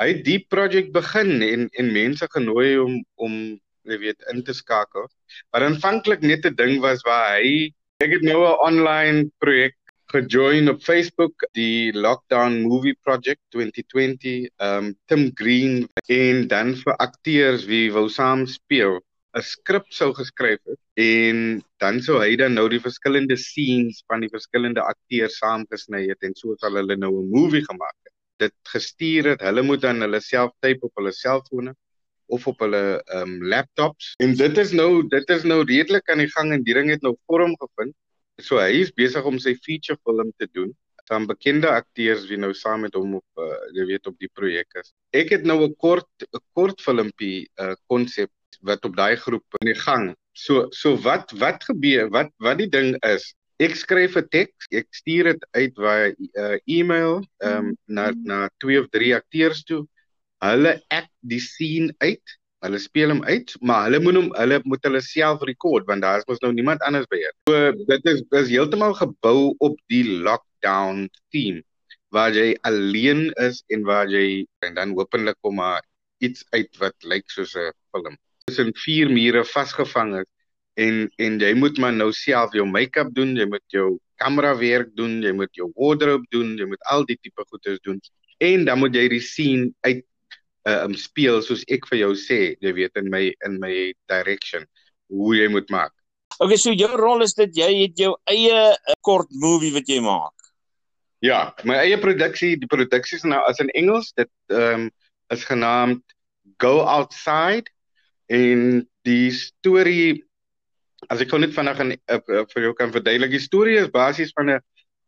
hy het die projek begin en en mense genooi om om jy weet in te skakel. Maar aanvanklik net 'n ding was waar hy ek het nou 'n online projek gejoin op Facebook die Lockdown Movie Project 2020 um Tim Green en dan vir akteurs wie wou saam speel 'n skrip sou geskryf het en dan sou hy dan nou die verskillende scenes van die verskillende akteurs saamgesny het en so sal hulle nou 'n movie gemaak. Dit gestuur het, hulle moet dan hulle self type op hulle selfone of op hulle um laptops en dit is nou dit is nou redelik aan die gang en die ding het nou vorm gevind So hy is besig om sy feature film te doen van bekende akteurs wie nou saam met hom op uh, jy weet op die projek is. Ek het nou 'n kort 'n kort filmpie 'n uh, konsep wat op daai groep in die gang. So so wat wat gebeur? Wat wat die ding is? Ek skryf 'n teks, ek stuur dit uit via uh, e-mail um, na na twee of drie akteurs toe. Hulle act die scene uit Hulle speel hom uit, maar hulle moet hom hulle moet hulle self rekord want daar is mos nou niemand anders by hier. So dit is is heeltemal gebou op die lockdown theme waar jy alleen is en waar jy en dan hopelik kom maar iets uit wat lyk soos 'n film. Tussen vier mure vasgevang is en en jy moet maar nou self jou make-up doen, jy moet jou kamera werk doen, jy moet jou wardrobe doen, jy moet al die tipe goeders doen en dan moet jy die scene uit uh, um speel soos ek vir jou sê, jy weet in my in my direction hoe jy moet maak. Okay, so jou rol is dit jy het jou eie uh, kort movie wat jy maak. Ja, my eie produksie, die produksie is nou as in Engels, dit ehm um, is genaamd Go Outside en die storie as ek kon net vanaand uh, uh, vir jou kan verduidelik, die storie is basies van 'n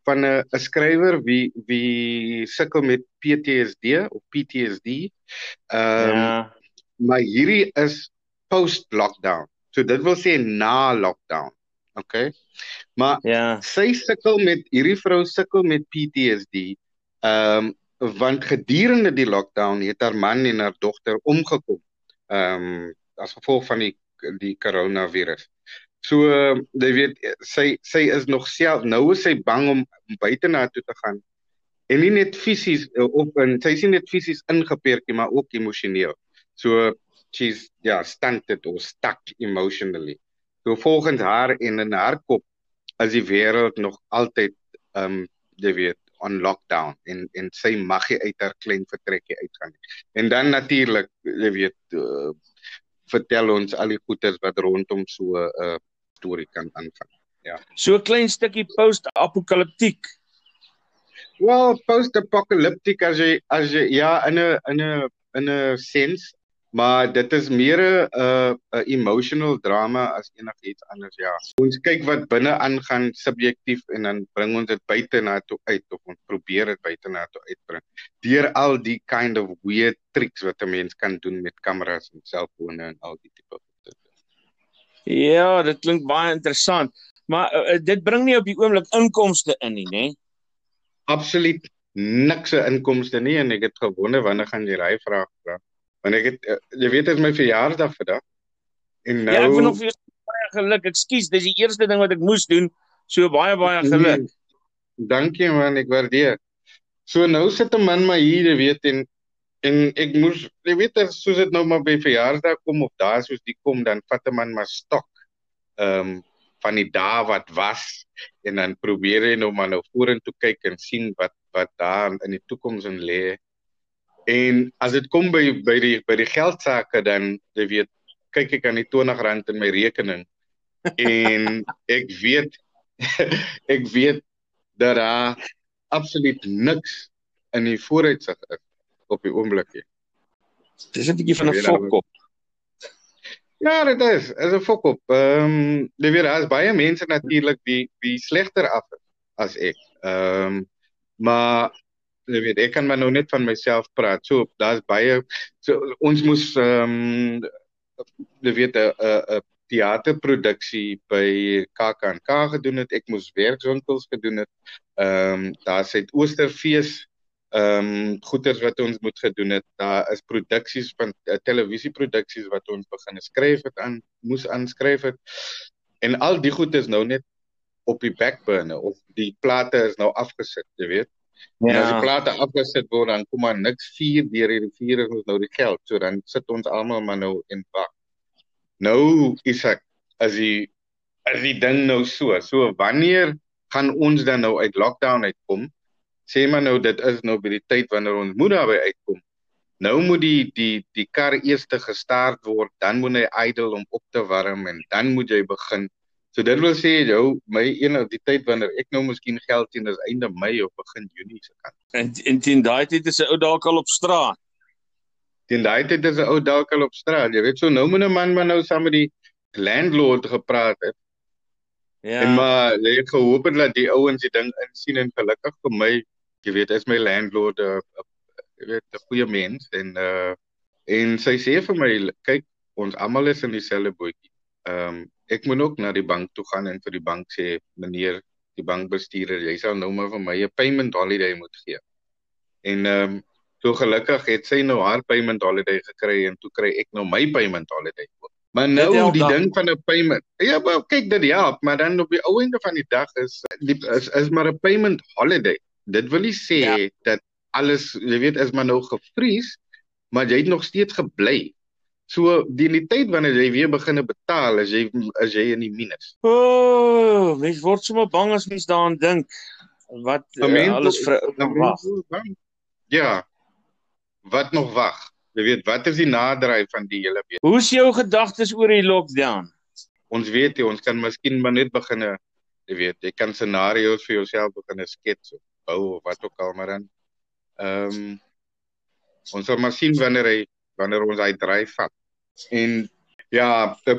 van 'n 'n skrywer wie wie sukkel met PTSD of PTSD. Ehm um, ja. maar hierdie is post lockdown. So dit wil sê na lockdown. Okay. Maar ja. sy sukkel met hierdie vrou sukkel met PTSD. Ehm um, want gedurende die lockdown het haar man en haar dogter omgekom. Ehm um, as gevolg van die die coronavirus. So jy weet sy sy is nog self nou is sy bang om buite na toe te gaan. En nie net fisies eh, of en sy is nie net fisies ingeperk nie, maar ook emosioneel. So she's ja, yeah, stunted or stuck emotionally. So volgens haar en in haar kop is die wêreld nog altyd ehm um, jy weet on lockdown en en sy mag nie uit haar klein vertrekkie uitgaan nie. En dan natuurlik jy weet uh, vertel ons al die goeters wat rondom so 'n uh, storie kan aanvang. Ja. So 'n klein stukkie post-apokaliptiek. Wel, post-apokaliptiek as jy as jy ja in 'n in 'n in 'n sens, maar dit is meer 'n 'n emotional drama as enigiets anders ja. Ons kyk wat binne aangaan subjektief en dan bring ons dit buite na toe uit of ons probeer dit buite na toe uitbring. Deur al die kind of weird tricks wat 'n mens kan doen met kameras en selfone en al die tipe Ja, dit klink baie interessant. Maar uh, dit bring nie op die oomblik inkomste in nie, nê? Absoluut niks se inkomste nie en ek het gewonder wanneer gaan jy daai vraag vra. Want ek het uh, jy weet dit is my verjaarsdag vandag. En nou Ja, ek wil nou vir jou baie geluk. Ekskuus, dis die eerste ding wat ek moes doen. So baie baie nee, geluk. Dankie man, ek waardeer. So nou sit 'n man maar hier, jy weet en en ek moes jy weet as soos dit nou maar by verjaarsdag kom of daar soos die kom dan vat 'n man maar stok ehm um, van die dae wat was en dan probeer hy nou maar nou vorentoe kyk en sien wat wat daar in die toekoms in lê en as dit kom by by die by die geldsaake dan jy weet kyk ek aan die R20 in my rekening en ek weet ek weet dat daar absoluut niks in die vooruitsig is op die oomblik nie. Dis 'n bietjie van 'n fokkop. Ja, dit is, is 'n fokkop. Ehm, um, jy weet daar's baie mense natuurlik wie wie slegter af as ek. Ehm, um, maar jy weet ek kan maar nou net van myself praat. So daar's baie so ons moes ehm um, jy weet 'n 'n teaterproduksie by KAK&K gedoen het. Ek moes werkswinkels gedoen het. Ehm um, daar's uit Oosterfees ehm um, goeders wat ons moet gedoen het. Daar is produksies van uh, televisieproduksies wat ons begin skryf het aan moes aanskryf het. En al die goed is nou net op die backburner of die plate is nou afgesit, jy weet. Ja. En as die plate afgesit word dan kom maar niks vuur deur die rivier is nou die geld. So dan sit ons almal maar nou in wag. Nou is ek as die as die ding nou so. So wanneer gaan ons dan nou uit lockdown uitkom? Sê maar nou dit is nou by die tyd wanneer ons moet daarby uitkom. Nou moet die die die kar eers gestart word, dan moet hy idle om op te warm en dan moet jy begin. So dit wil sê jou my een of die tyd wanneer ek nou miskien geld sien is einde Mei of begin Junie se kant. En en teen daai tyd is 'n ou dalk al op straat. Teen daai tyd is 'n ou dalk al op straat. Jy weet so nou moet 'n man maar nou saam met die landlord gepraat het. Ja. En maar jy het gehoop dat die ouens die ding insien en gelukkig vir my, jy weet, is my landlord 'n uh, jy weet 'n goeie mens en uh en sy sê vir my kyk ons almal is in dieselfde bootjie. Ehm um, ek moet ook na die bank toe gaan en vir die bank sê meneer die bankbestuurder jy sal nou maar vir my 'n payment holiday moet gee. En ehm um, so gelukkig het sy nou haar payment holiday gekry en toe kry ek nou my payment holiday ook. Maar nou die ding van 'n payment. Ja, maar kyk dit help, maar dan op die ou einde van die dag is die is, is maar 'n payment holiday. Dit wil nie sê ja. dat alles, jy weet, is maar nou gevries, maar jy het nog steeds gebly. So die die tyd wanneer jy weer begine betaal, as jy as jy in die minus. O, oh, mens word sommer bang as mens daaraan dink wat uh, alles vir wag. Ja. Wat nog wag? Jy weet, wat is die nadryf van die hele weet? Hoe is jou gedagtes oor die lockdown? Ons weet jy, ons kan miskien maar net begine, jy weet, jy kan scenario's vir jouself begine skets of bou of wat ook al maar dan. Ehm um, ons sal maar sien wanneer hy wanneer ons hy dryf vat. En ja,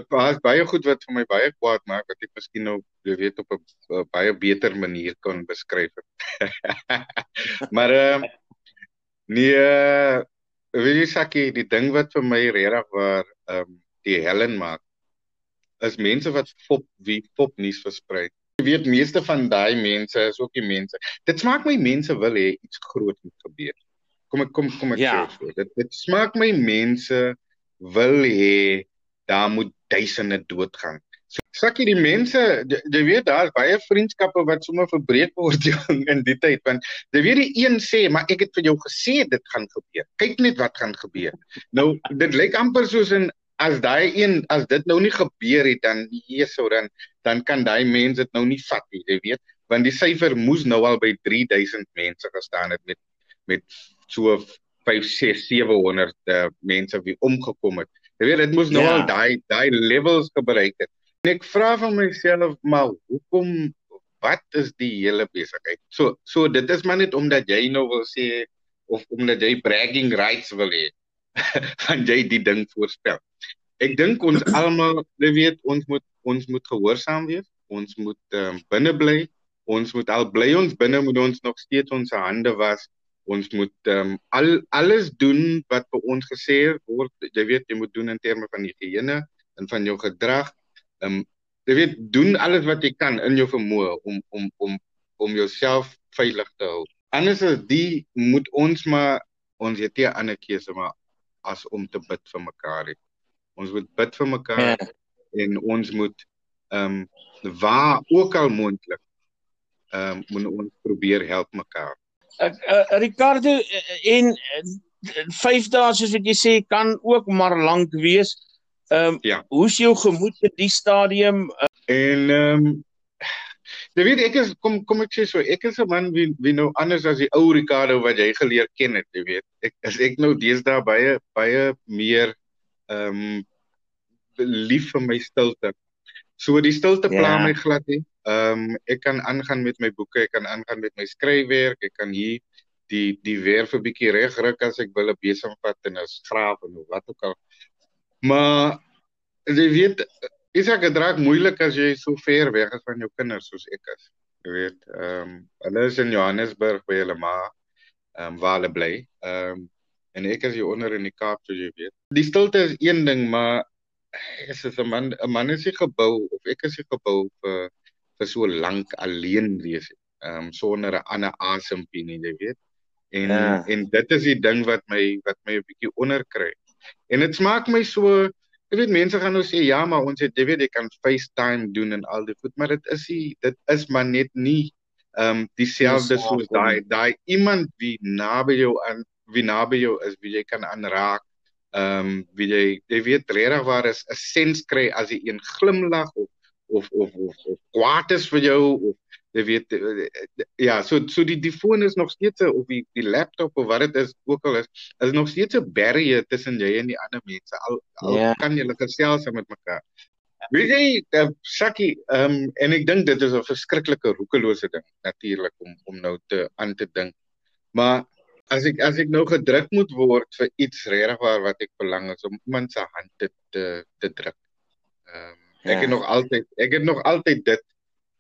was baie goed wat vir my baie kwaad maak wat ek miskien nou jy weet op 'n baie beter manier kan beskryf. maar ehm uh, nee weet jy Sakie, die ding wat vir my regtig waar ehm um, die Helen maak is mense wat fop wie fop nuus versprei. Jy weet meeste van daai mense is ook die mense. Dit smaak my mense wil hê iets groot moet gebeur. Kom ek kom kom ek ja. sê so. Dit dit smaak my mense wil hê daar moet duisende doodgaan. Sakkie die mense, jy weet daar's baie vriendskappe wat sommer verbreek word in die tyd want jy weet die een sê maar ek het vir jou gesê dit gaan gebeur. Kyk net wat gaan gebeur. Nou dit lyk amper soos in as daai een as dit nou nie gebeur het dan Jesus dan dan kan daai mense dit nou nie vat nie, jy weet, want die syfer moes nou al by 3000 mense gestaan het met met so 5 6 700 uh, mense wie omgekom het. Jy weet dit moes nou ja. al daai daai levels bereik het. En ek vra van myself, maar hoekom wat is die hele besigheid? So so dit is maar net omdat jy nou wil sê of omdat jy bragging rights wil hê. van jy die ding voorspel. Ek dink ons almal, jy weet, ons moet ons moet gehoorsaam wees. Ons moet um, binne bly. Ons moet al bly ons binne moet ons nog steeds ons hande was. Ons moet um, al alles doen wat vir ons gesê word. Jy weet, jy moet doen in terme van higiëne en van jou gedrag Ehm um, jy weet doen alles wat jy kan in jou vermoë om om om om jouself veilig te hou. Anders as die moet ons maar ons het nie 'n ander keuse maar as om te bid vir mekaar. He. Ons moet bid vir mekaar ja. en ons moet ehm um, waar ook al moontlik ehm um, moet ons probeer help mekaar. Uh, uh, Ricardo uh, en uh, 5 dae soos wat jy sê kan ook maar lank wees. Ehm um, ja. hoe's jou gemoed in die stadium? En ehm um, jy weet ek is kom kom ek sê so, ek is 'n man wie wie nou anders as die ou Ricardo wat jy geleer ken het, jy weet. Ek as ek nou deesdae baie baie meer ehm um, lief vir my stilte. So die stilte pla ja. my glad nie. Ehm um, ek kan aangaan met my boeke, ek kan aangaan met my skryfwerk, ek kan hier die die weer vir bietjie reg ruk as ek wil 'n besem vat en 'n skraap en wat ook al. Maar jy weet, is ek gedrag moeilik as jy so ver weg is van jou kinders soos ek is. Jy weet, ehm um, hulle is in Johannesburg by hulle ma, ehm um, waar hulle bly. Ehm um, en ek is hier onder in die Kaap, soos jy weet. Die stilte is een ding, maar is dit 'n man 'n man is nie gebou of ek is nie gebou vir vir so lank alleen wees ehm um, sonder 'n ander asempie nie, jy weet. En ja. en dit is die ding wat my wat my 'n bietjie onderkry. En dit smaak my so, jy weet mense gaan nou sê ja, maar ons het jy weet jy kan FaceTime doen en al die goed, maar dit is nie dit is maar net nie ehm um, dieselfde soos daai daai iemand wie naby jou aan wie naby jou is wie jy kan aanraak ehm um, wie jy jy weet regtig waar is 'n sens kry as jy een glimlag of of of of, of kwaad is vir jou of jy weet ja so so die die foon is nog steeds of die die laptop of wat dit is ook al is is nog steeds 'n barrier tussen jy en die ander mense al, al yeah. Ja. kan lekker gesels met mekaar weet jy uh, Sakkie um, en ek dink dit is 'n verskriklike roekelose ding natuurlik om om nou te aan te dink maar as ek as ek nou gedruk moet word vir iets regtig waar wat ek verlang is om iemand se hand te te, te druk. Ehm um, ek ja. het nog altyd ek het nog altyd dit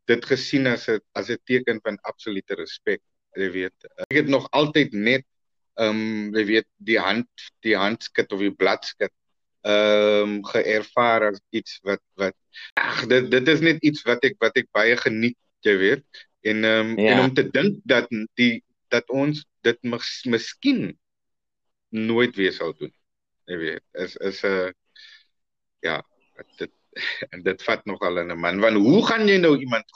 dit gesien as 'n as 'n teken van absolute respek, jy weet. Ek het nog altyd net ehm um, jy weet die hand die handskud of die bladskud ehm um, geervaar as iets wat wat ag dit dit is net iets wat ek wat ek baie geniet, jy weet. En ehm um, ja. en om te dink dat die dat ons dit mis, miskien nooit weer sal doen. Jy weet, is is 'n uh, ja, dit en dit vat nogal 'n man. Want hoe gaan jy nou iemand